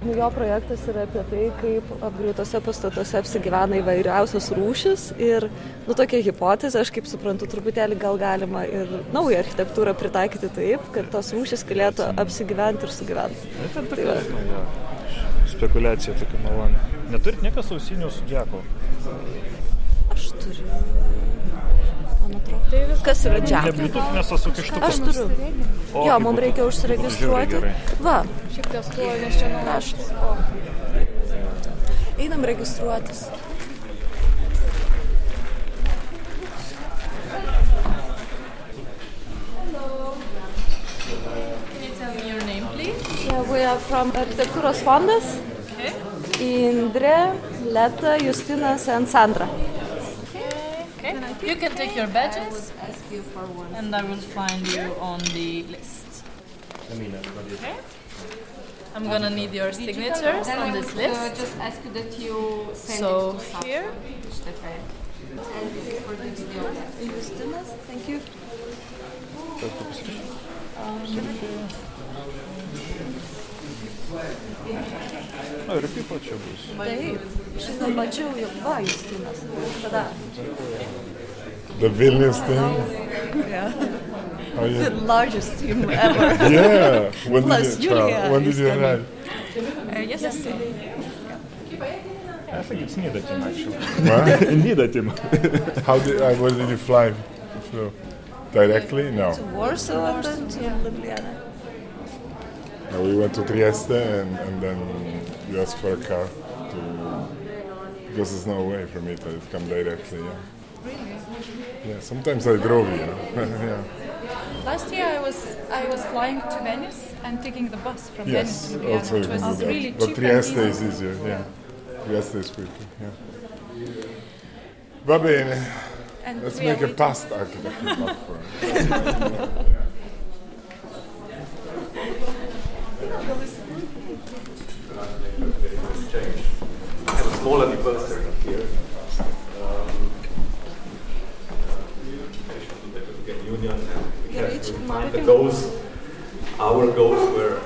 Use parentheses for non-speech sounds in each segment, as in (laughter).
Jo projektas yra apie tai, kaip apgriūtose pastatuose apsigyvena įvairiausios rūšis ir, nu, tokia hipotezė, aš kaip suprantu, truputėlį gal galima ir naują architektūrą pritaikyti taip, kad tos rūšis galėtų apsigyventi ir sugyventi. Tai, tai va. ja. Spekulacija tokia maloni. Neturit niekas ausinių su džeku? Aš turiu. Tai viskas. Kas yra džekas? Ne Bluetooth, nes esu kištukas. Aš turiu. O, jo, tai mums reikia užsiregistruoti. Va. Šiaip testuoju, nes čia nuvažiuoju. Einam registruotis. Yeah, we are from Architektūros fondas. Okay. Indrė, Leta, Justinas ir Sandra. Okay. You can take your badges, and I will find you on the list. Okay. I'm gonna need your signatures on this uh, list. just ask you that you send So it to here, And this is for the video. Thank you. Na ir pipo čia bus. Taip, šitą mačiau jau, va, Justinas. Tada. The Vilnius thing? Yeah. Oh, The largest team ever. yeah. When Plus did you Julia travel? When did you arrive? uh, yesterday. I think it's near the team actually. What? (laughs) Nida team. How did uh, where did you fly? So, directly? No. To Warsaw and then to Ljubljana. We went to Trieste and, and then you asked for a car to because there's no way for me to come directly. Yeah. Yeah. Sometimes I drove. Yeah. (laughs) yeah. Last year I was I was flying to Venice and taking the bus from Venice Yes. to Ljubljana, Also you which was that. really But cheap Trieste and is easier. Yeah. Trieste is quicker. Yeah. Va bene. And Let's make a pasta architecture platform. (laughs) (laughs) have a small anniversary here. Um, European Union and we have to goals. Our goals were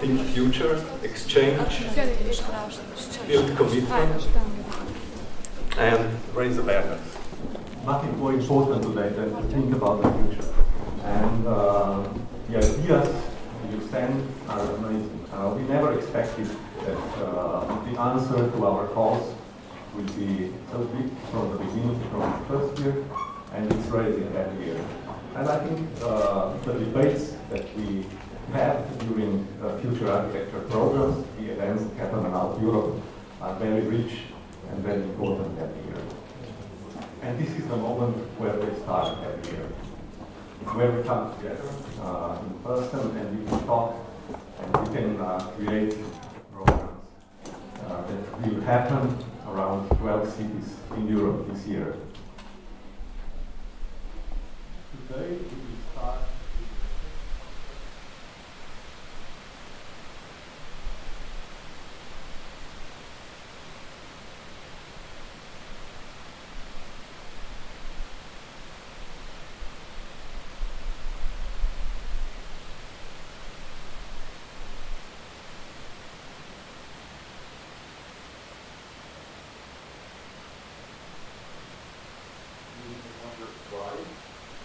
think future, exchange, build commitment, and raise awareness. Nothing more important today than to think about the future. And uh, the ideas you send are amazing. Uh, we never expected that uh, the answer to our calls will be so big from the beginning, from the first year, and it's raising every year. And I think uh, the debates that we have during uh, future architecture programs, the events that happen around Europe, are very rich and very important every year. And this is the moment where we start every year, where we come together uh, in person and we can talk and we can uh, create will happen around 12 cities in Europe this year we will start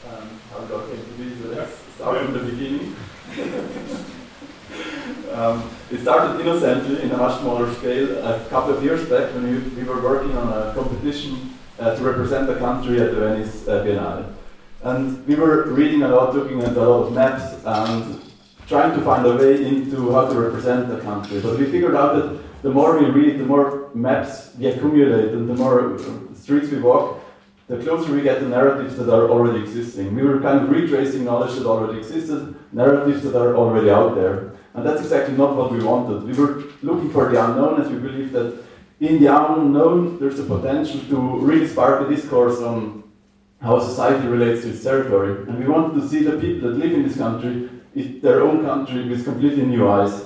um, how we got into this. uh, Let's start from the beginning. Um, it started innocently in a much smaller scale a couple of years back when we, we were working on a competition uh, to represent the country at the Venice uh, Biennale. And we were reading a lot, looking at a lot of maps and trying to find a way into how to represent the country. But we figured out that the more we read, the more maps we accumulate, and the more streets we walk, the closer we get the narratives that are already existing. We were kind of retracing knowledge that already existed, narratives that are already out there. And that's exactly not what we wanted. We were looking for the unknown, as we believe that in the unknown there's a potential to really spark a discourse on how society relates to its territory. And we wanted to see the people that live in this country, in their own country, with completely new eyes.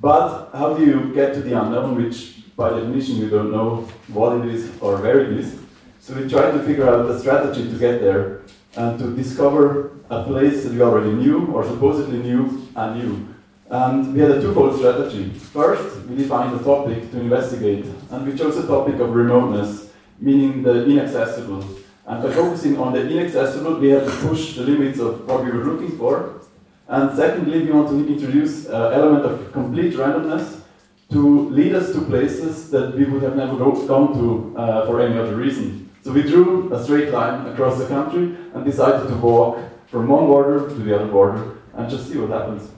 But how do you get to the unknown, which by definition you don't know what it is or where it is? So we tried to figure out a strategy to get there and to discover a place that we already knew or supposedly knew and knew. And we had a twofold strategy. First, we defined a topic to investigate, and we chose the topic of remoteness, meaning the inaccessible. And by focusing on the inaccessible, we had to push the limits of what we were looking for. And secondly, we want to introduce an element of complete randomness to lead us to places that we would have never gone to uh, for any other reason. So we drew a straight line across the country and decided to walk from one border to the other border and just see what happens.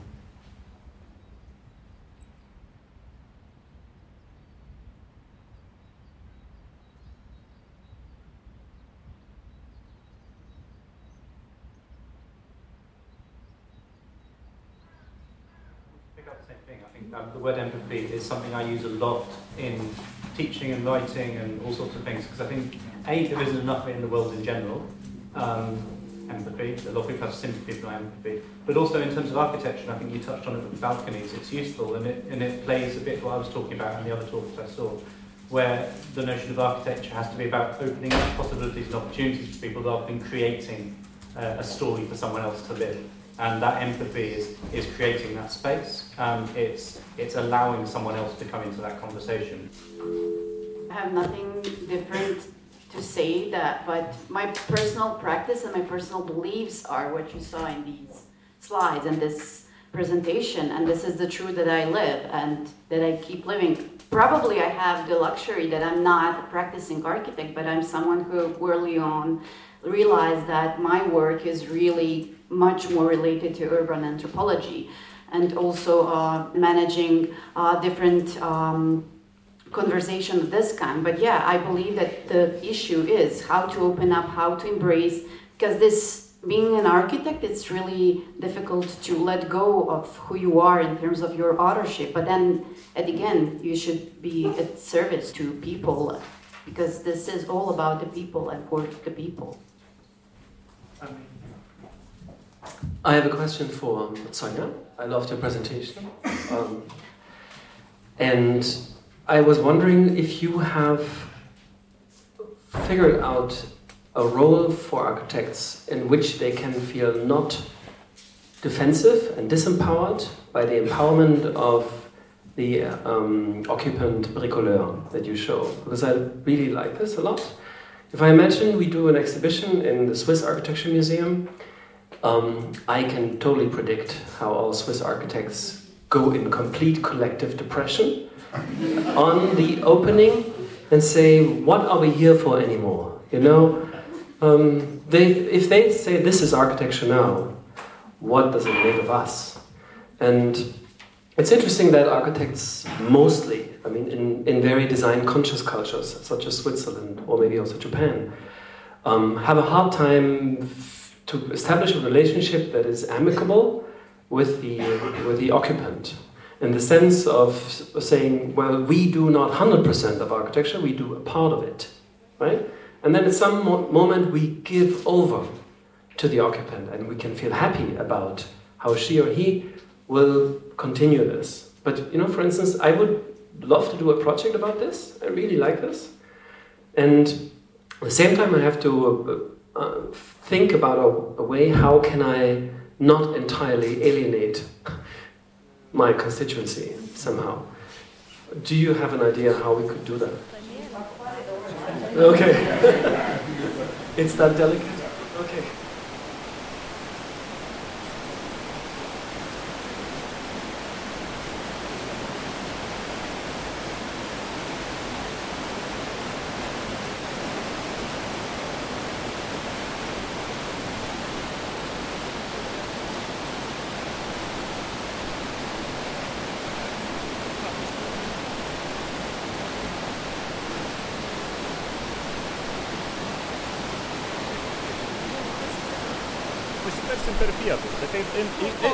the word empathy is something I use a lot in teaching and writing and all sorts of things because I think a there isn't enough in the world in general. Um, empathy. A lot of people have sympathy for empathy, but also in terms of architecture, I think you touched on it with balconies. It's useful and it and it plays a bit what I was talking about in the other talks I saw, where the notion of architecture has to be about opening up possibilities and opportunities for people rather than creating uh, a story for someone else to live and that empathy is, is creating that space. Um, it's, it's allowing someone else to come into that conversation. I have nothing different to say that, but my personal practice and my personal beliefs are what you saw in these slides and this presentation, and this is the truth that I live and that I keep living. Probably I have the luxury that I'm not a practicing architect, but I'm someone who early on realized that my work is really much more related to urban anthropology and also uh, managing uh, different um, conversation of this kind. But yeah, I believe that the issue is how to open up, how to embrace, because this being an architect, it's really difficult to let go of who you are in terms of your authorship. But then, at again, you should be at service to people because this is all about the people and for the people. I have a question for Sonia. I loved your presentation. Um, and I was wondering if you have figured out a role for architects in which they can feel not defensive and disempowered by the empowerment of the um, occupant bricoleur that you show. Because I really like this a lot. If I imagine we do an exhibition in the Swiss Architecture Museum um, I can totally predict how all Swiss architects go in complete collective depression (laughs) on the opening and say, "What are we here for anymore?" You know, um, they if they say this is architecture now, what does it make of us? And it's interesting that architects mostly, I mean, in, in very design conscious cultures such as Switzerland or maybe also Japan, um, have a hard time to establish a relationship that is amicable with the, with the occupant in the sense of saying, well, we do not 100% of architecture, we do a part of it, right? And then at some mo moment we give over to the occupant and we can feel happy about how she or he will continue this. But, you know, for instance, I would love to do a project about this. I really like this. And at the same time, I have to uh, uh, think about a, a way how can I not entirely alienate my constituency somehow. Do you have an idea how we could do that? Okay. (laughs) it's that delicate? Okay. Pasitarsim per pietus. Tai kaip... In, in, in,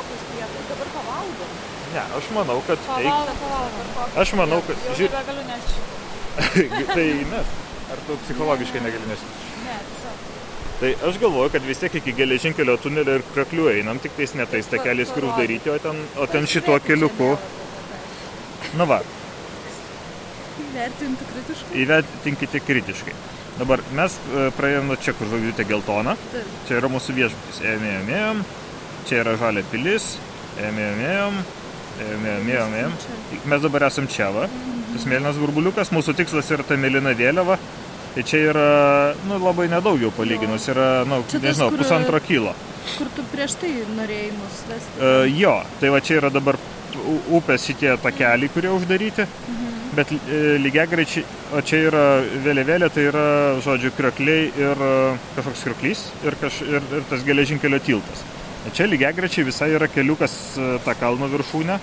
Dabar pavalgom. ne, aš manau, kad... Pavalgom, pavalgom. Aš manau, kad... Žiūrėk, nebegaliu nešti. (laughs) tai mes. Ar tu psichologiškai negali nešti? Ne, tiesiog. Tai aš galvoju, kad vis tiek iki geležinkelio tunelio ir kraklių einam, tik tais ne tais takeliais, kur uždaryti, o ten, o ten šituo keliuku. Na va, Įvertinti kritiškai. įvertinkite kritiškai. Dabar mes e, praėjom nuo čia, kur žvaigždutė geltona. Taip. Čia yra mūsų viešbutis. Ėjom, ėjom, ėjom. Čia yra žalia pilis. Ėjom, ėjom, ėjom. Ėjom, ėjom, ėjom, ėjom. Mes dabar esam čia, va. Tas mėlynas burbuliukas, mūsų tikslas yra ta mėlyna vėliava. Tai čia yra, nu, labai nedaug jau palyginus, yra, nu, Čia tas, nežinau, kur- pusantro kilo. Kur tu prieš tai norėjai mus vesti? Uh, jo, tai va čia yra dabar upės šitie takeliai, kurie uždaryti, bet uh, lygiagrečiai, o čia yra vėliavėlė, tai yra, žodžiu, kriokliai ir uh, kažkoks krioklys ir, kaž, ir, ir tas geležinkelio tiltas. Čia lygiagrečiai visai yra keliukas uh, tą kalno viršūnę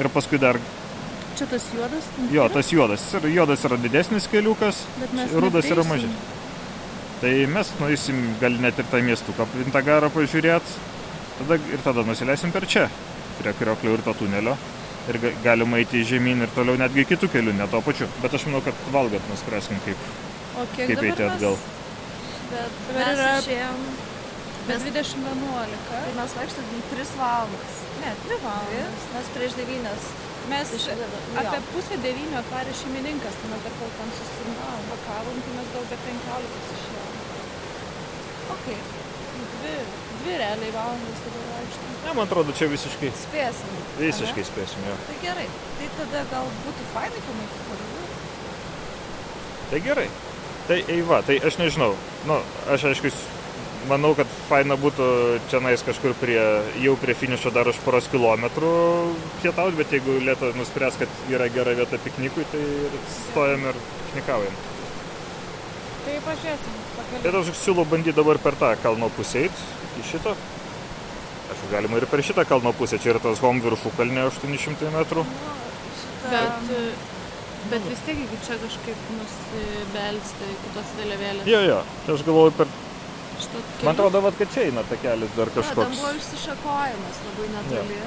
ir paskui dar, Čia tas juodas? ten jo, tas juodas, ir juodas yra didesnis keliukas, rudas yra mažesnis. Tai mes nueisim gal net ir tą miestuką Vintagarą pažiūrėti, tada, ir tada nusileisim per čia, prie krioklio ir to tunelio. Ir ga- galima eiti žemyn ir toliau netgi kitų kelių, ne to pačiu. Bet aš manau, kad valgat nuspręskim, kaip, O kiek kaip dabar eiti mes- atgal. Bet Dabar mes yra išėjom. Mes 2011. Tai mes vaikštėm 3 valandas. Ne, 3 valandas. Mes prieš 9. Mes apie pusę devynių atvarė šeimininkas, tai mes dar kol ten susipakavom, tai mes gal be 15 išėjom. Ok. Dvi, dvi realiai valandas dabar vaikštam. Ne, man atrodo, čia visiškai, Spėsim. visiškai ane? spėsim jo. Tai gerai. Tai tada gal būtų fainai pamatyti parodų. Tai gerai. Tai eiva, tai aš nežinau. Nu, aš aišku, manau, kad faina būtų čia nais kažkur prie, jau prie finišo dar už poros kilometrų pietauti, bet jeigu lieta nuspręs, kad yra gera vieta piknikui, tai ir stojam ir piknikaujam. Tai pažiūrėsim. Tai aš siūlau bandyti dabar per tą kalno pusę eiti, iki šito. Aišku, galima ir per šitą kalno pusę, čia yra tas home viršukalnė 800 metrų. Bet, bet vis tiek iki čia kažkaip nusibelsti iki tos vėliavėlės. Jo, jo, tai aš galvoju per... Man atrodo, vat, kad čia eina takelis dar Na, ten kažkoks. buvo išsišakojimas labai netoli.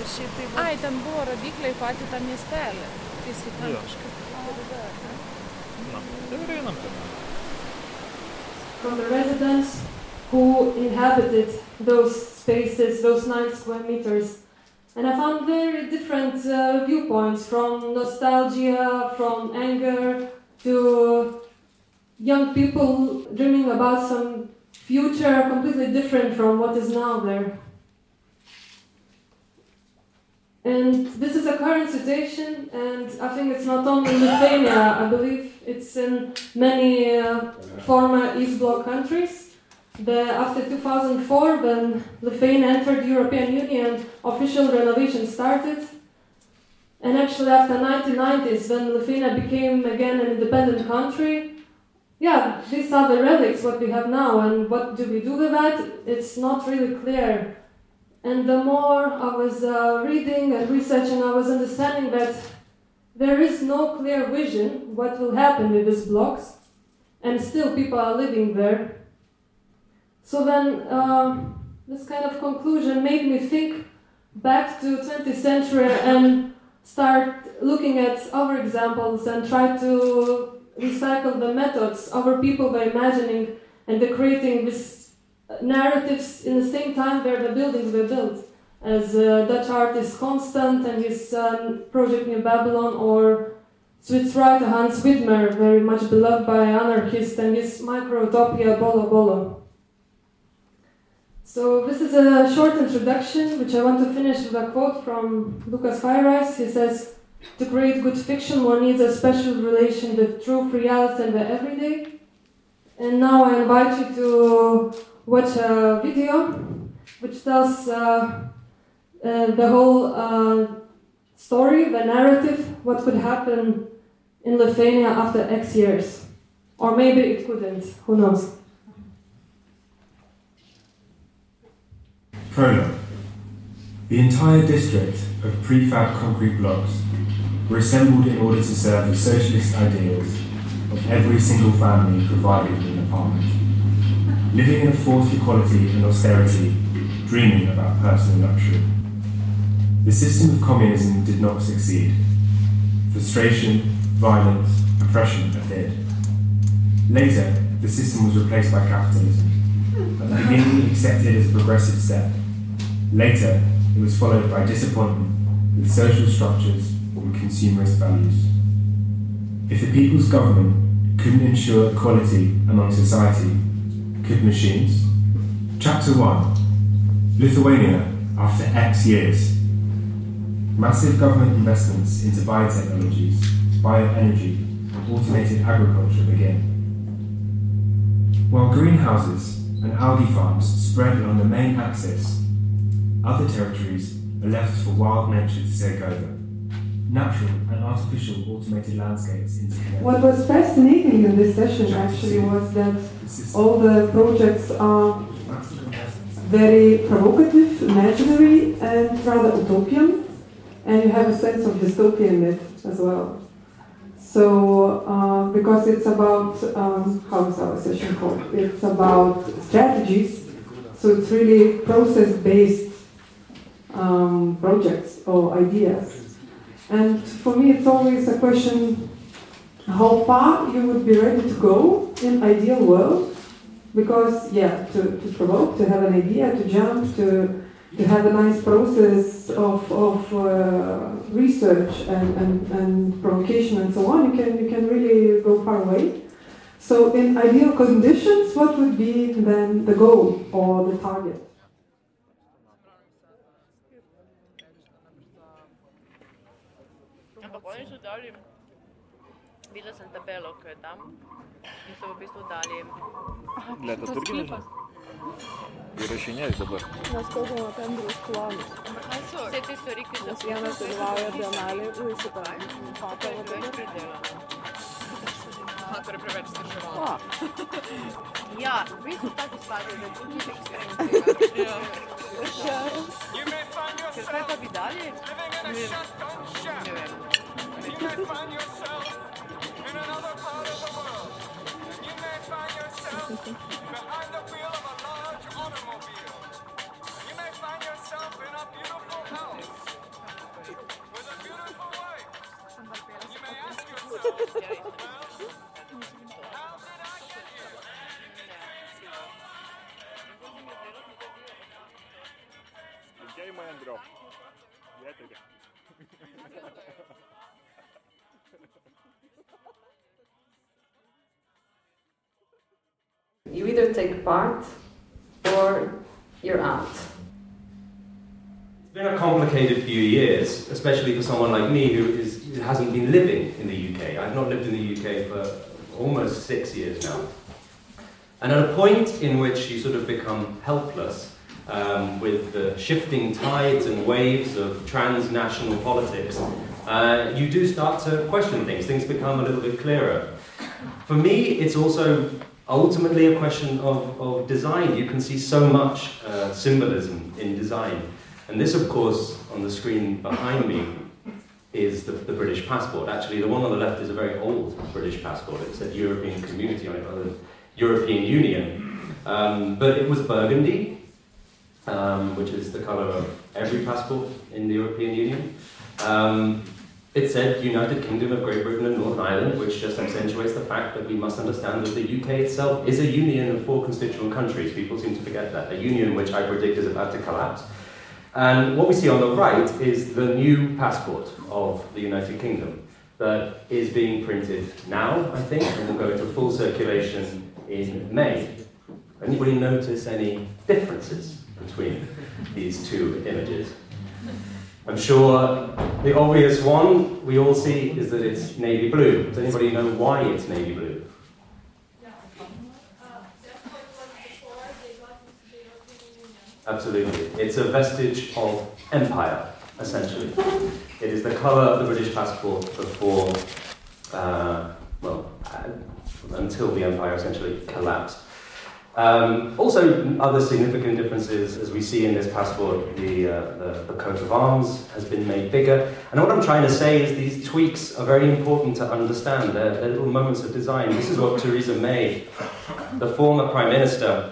Ir šiaip tai va- Ai, ten buvo rodikliai patį tą miestelį. Tai jisai ten Jo. kažkaip? Na, tai ir einam ten. From the residents who inhabited those spaces, those nine square meters. And I found very different uh, viewpoints from nostalgia, from anger, to young people dreaming about some future completely different from what is now there. And this is a current situation, and I think it's not only in Lithuania, I believe it's in many uh, former East Bloc countries. The, after 2004, when Lithuania entered the European Union, official renovation started. And actually, after 1990s, when Lithuania became again an independent country, yeah, these are the relics what we have now, and what do we do with that? It's not really clear. And the more I was uh, reading and researching, I was understanding that there is no clear vision what will happen with these blocks, and still people are living there. So then, uh, this kind of conclusion made me think back to 20th century and start looking at our examples and try to recycle the methods our people were imagining and the creating these narratives in the same time where the buildings were built. As uh, Dutch artist Constant and his um, project New Babylon, or Swiss writer Hans Widmer, very much beloved by anarchists, and his micro-utopia Bolo Bolo. So this is a short introduction, which I want to finish with a quote from Lukas Feireiss. He says, "To create good fiction, one needs a special relation with truth, reality, and the everyday." And now I invite you to watch a video, which tells uh, uh, the whole uh, story, the narrative, what could happen in Lithuania after X years, or maybe it couldn't. Who knows? Prologue. The entire district of prefab concrete blocks were assembled in order to serve the socialist ideals of every single family provided with an apartment. Living in a forced equality and austerity, dreaming about personal luxury. The system of communism did not succeed. Frustration, violence, oppression appeared. Later, the system was replaced by capitalism. At the beginning, accepted as a progressive step. Later, it was followed by disappointment with social structures and consumerist values. If the people's government couldn't ensure equality among society, could machines? Chapter 1 Lithuania after X years. Massive government investments into biotechnologies, bioenergy, and automated agriculture begin. While greenhouses and algae farms spread along the main axis, other territories are left for wild nature to take over. Natural and artificial automated landscapes interconnect. What was fascinating in this session actually was that all the projects are very provocative, imaginary, and rather utopian, and you have a sense of dystopia in it as well. So, uh, because it's about, um, how is our session called? It's about strategies, so it's really process based um, projects or ideas. And for me, it's always a question how far you would be ready to go in ideal world. Because yeah to, to provoke to have an idea to jump to to have a nice process of, of uh, research and, and, and provocation and so on you can you can really go far away. So in ideal conditions what would be then the goal or the target tabelo, ki jo tam in so v bistvu dali. Для это другие нужно? И расчиняюсь забыл. Насколько на тендеру склонны? Все те стори, ки за Я на тендеру регионали, и все там. Фата вот это. Фата превеч стržovala. Ja, vi su tako spadali da budu (laughs) eksperimentirali. Ker treba bi dalje? Ne vem. Ne vem. Linkėjimai, part or you're out. It's been a complicated few years, especially for someone like me who, is, hasn't been living in the UK. I've not lived in the UK for almost six years now. And at a point in which you sort of become helpless um, with the shifting tides and waves of transnational politics, uh, you do start to question things. Things become a little bit clearer. For me, it's also ultimately a question of, of design. You can see so much uh, symbolism in design. And this, of course, on the screen behind me is the, the British passport. Actually, the one on the left is a very old British passport. It said European Community on it rather than European Union. Um, but it was burgundy, um, which is the colour of every passport in the European Union. Um, it said United Kingdom of Great Britain and Northern Ireland, which just accentuates the fact that we must understand that the UK itself is a union of four constituent countries. People seem to forget that. A union which I predict is about to collapse. And what we see on the right is the new passport of the United Kingdom that is being printed now, I think, and will go into full circulation in May. Anybody notice any differences between these two images? I'm sure the obvious one we all see is that it's navy blue. Does anybody know why it's navy blue? Absolutely. It's a vestige of empire, essentially. It is the colour of the British passport before, uh, well, uh, until the empire essentially collapsed. Um, also, other significant differences, as we see in this passport, the, uh, the, the coat of arms has been made bigger. And what I'm trying to say is these tweaks are very important to understand. They're, they're little moments of design. This is what Theresa May, the former Prime Minister,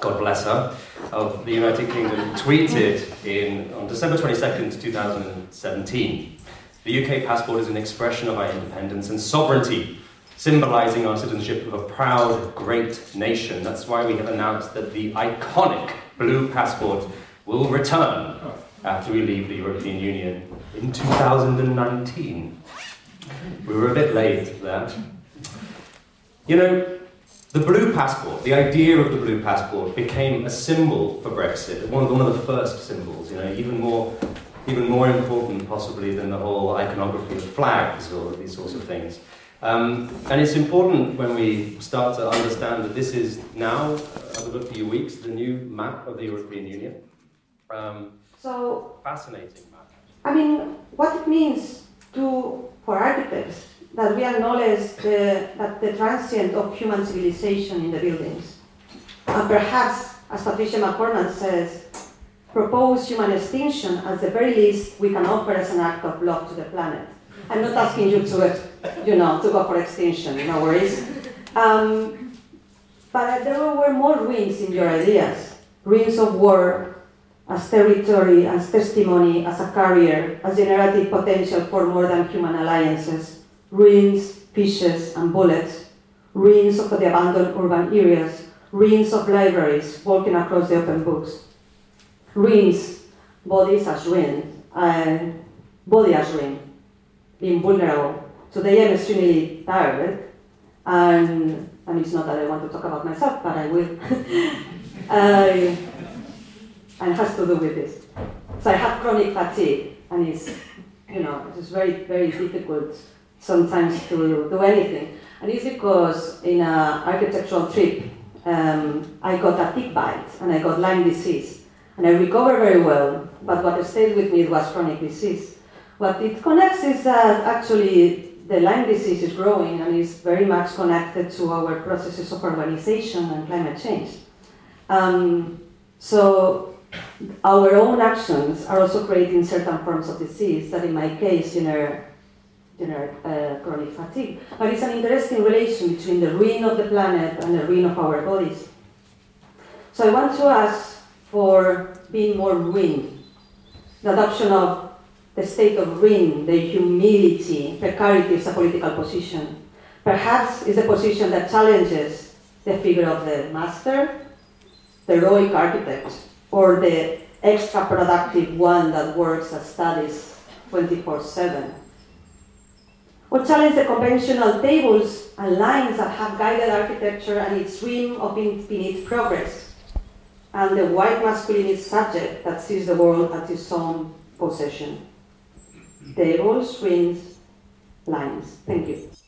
God bless her, of the United Kingdom, tweeted in, on December 22nd, 2017. The UK passport is an expression of our independence and sovereignty symbolizing our citizenship of a proud, great nation. That's why we have announced that the iconic blue passport will return after we leave the European Union in 2019. We were a bit late there. You know, the blue passport, the idea of the blue passport became a symbol for Brexit, one of, one of the first symbols, you know, even more even more important possibly than the whole iconography of flags or these sorts of things. Um, and it's important when we start to understand that this is now, I've few weeks, the new map of the European Union. Um, so fascinating map. I mean, what it means to for architects that we acknowledge the, that the transient of human civilization in the buildings, and perhaps, as Patricia MacCormack says, propose human extinction as the very least we can offer as an act of love to the planet. I'm not asking you to, you know, to go for extinction, no worries. Um, but there were more ruins in your ideas, ruins of war, as territory, as testimony, as a carrier, as generative potential for more than human alliances, ruins, fishes, and bullets, ruins of the abandoned urban areas, ruins of libraries walking across the open books, ruins, bodies as ruin, uh, body as ruin, being vulnerable. Today I'm extremely tired, and, and it's not that I want to talk about myself, but I will. uh, and has to do with this. So I have chronic fatigue, and it's, you know, it's very, very difficult sometimes to do anything. And it's because in an architectural trip, um, I got a tick bite and I got Lyme disease. And I recovered very well, but what stayed with me was chronic disease. What it connects is that actually the Lyme disease is growing and is very much connected to our processes of urbanization and climate change. Um, so our own actions are also creating certain forms of disease that in my case generate, generate uh, chronic fatigue. But it's an interesting relation between the ruin of the planet and the ruin of our bodies. So I want to ask for being more ruin, the adoption of the state of ruin, the humility, precarity is a political position. Perhaps it's a position that challenges the figure of the master, the heroic architect, or the extra productive one that works and studies 24 7. Or challenge the conventional tables and lines that have guided architecture and its dream of infinite progress, and the white masculinist subject that sees the world as its own possession. Tables, rings, lines. Thank you.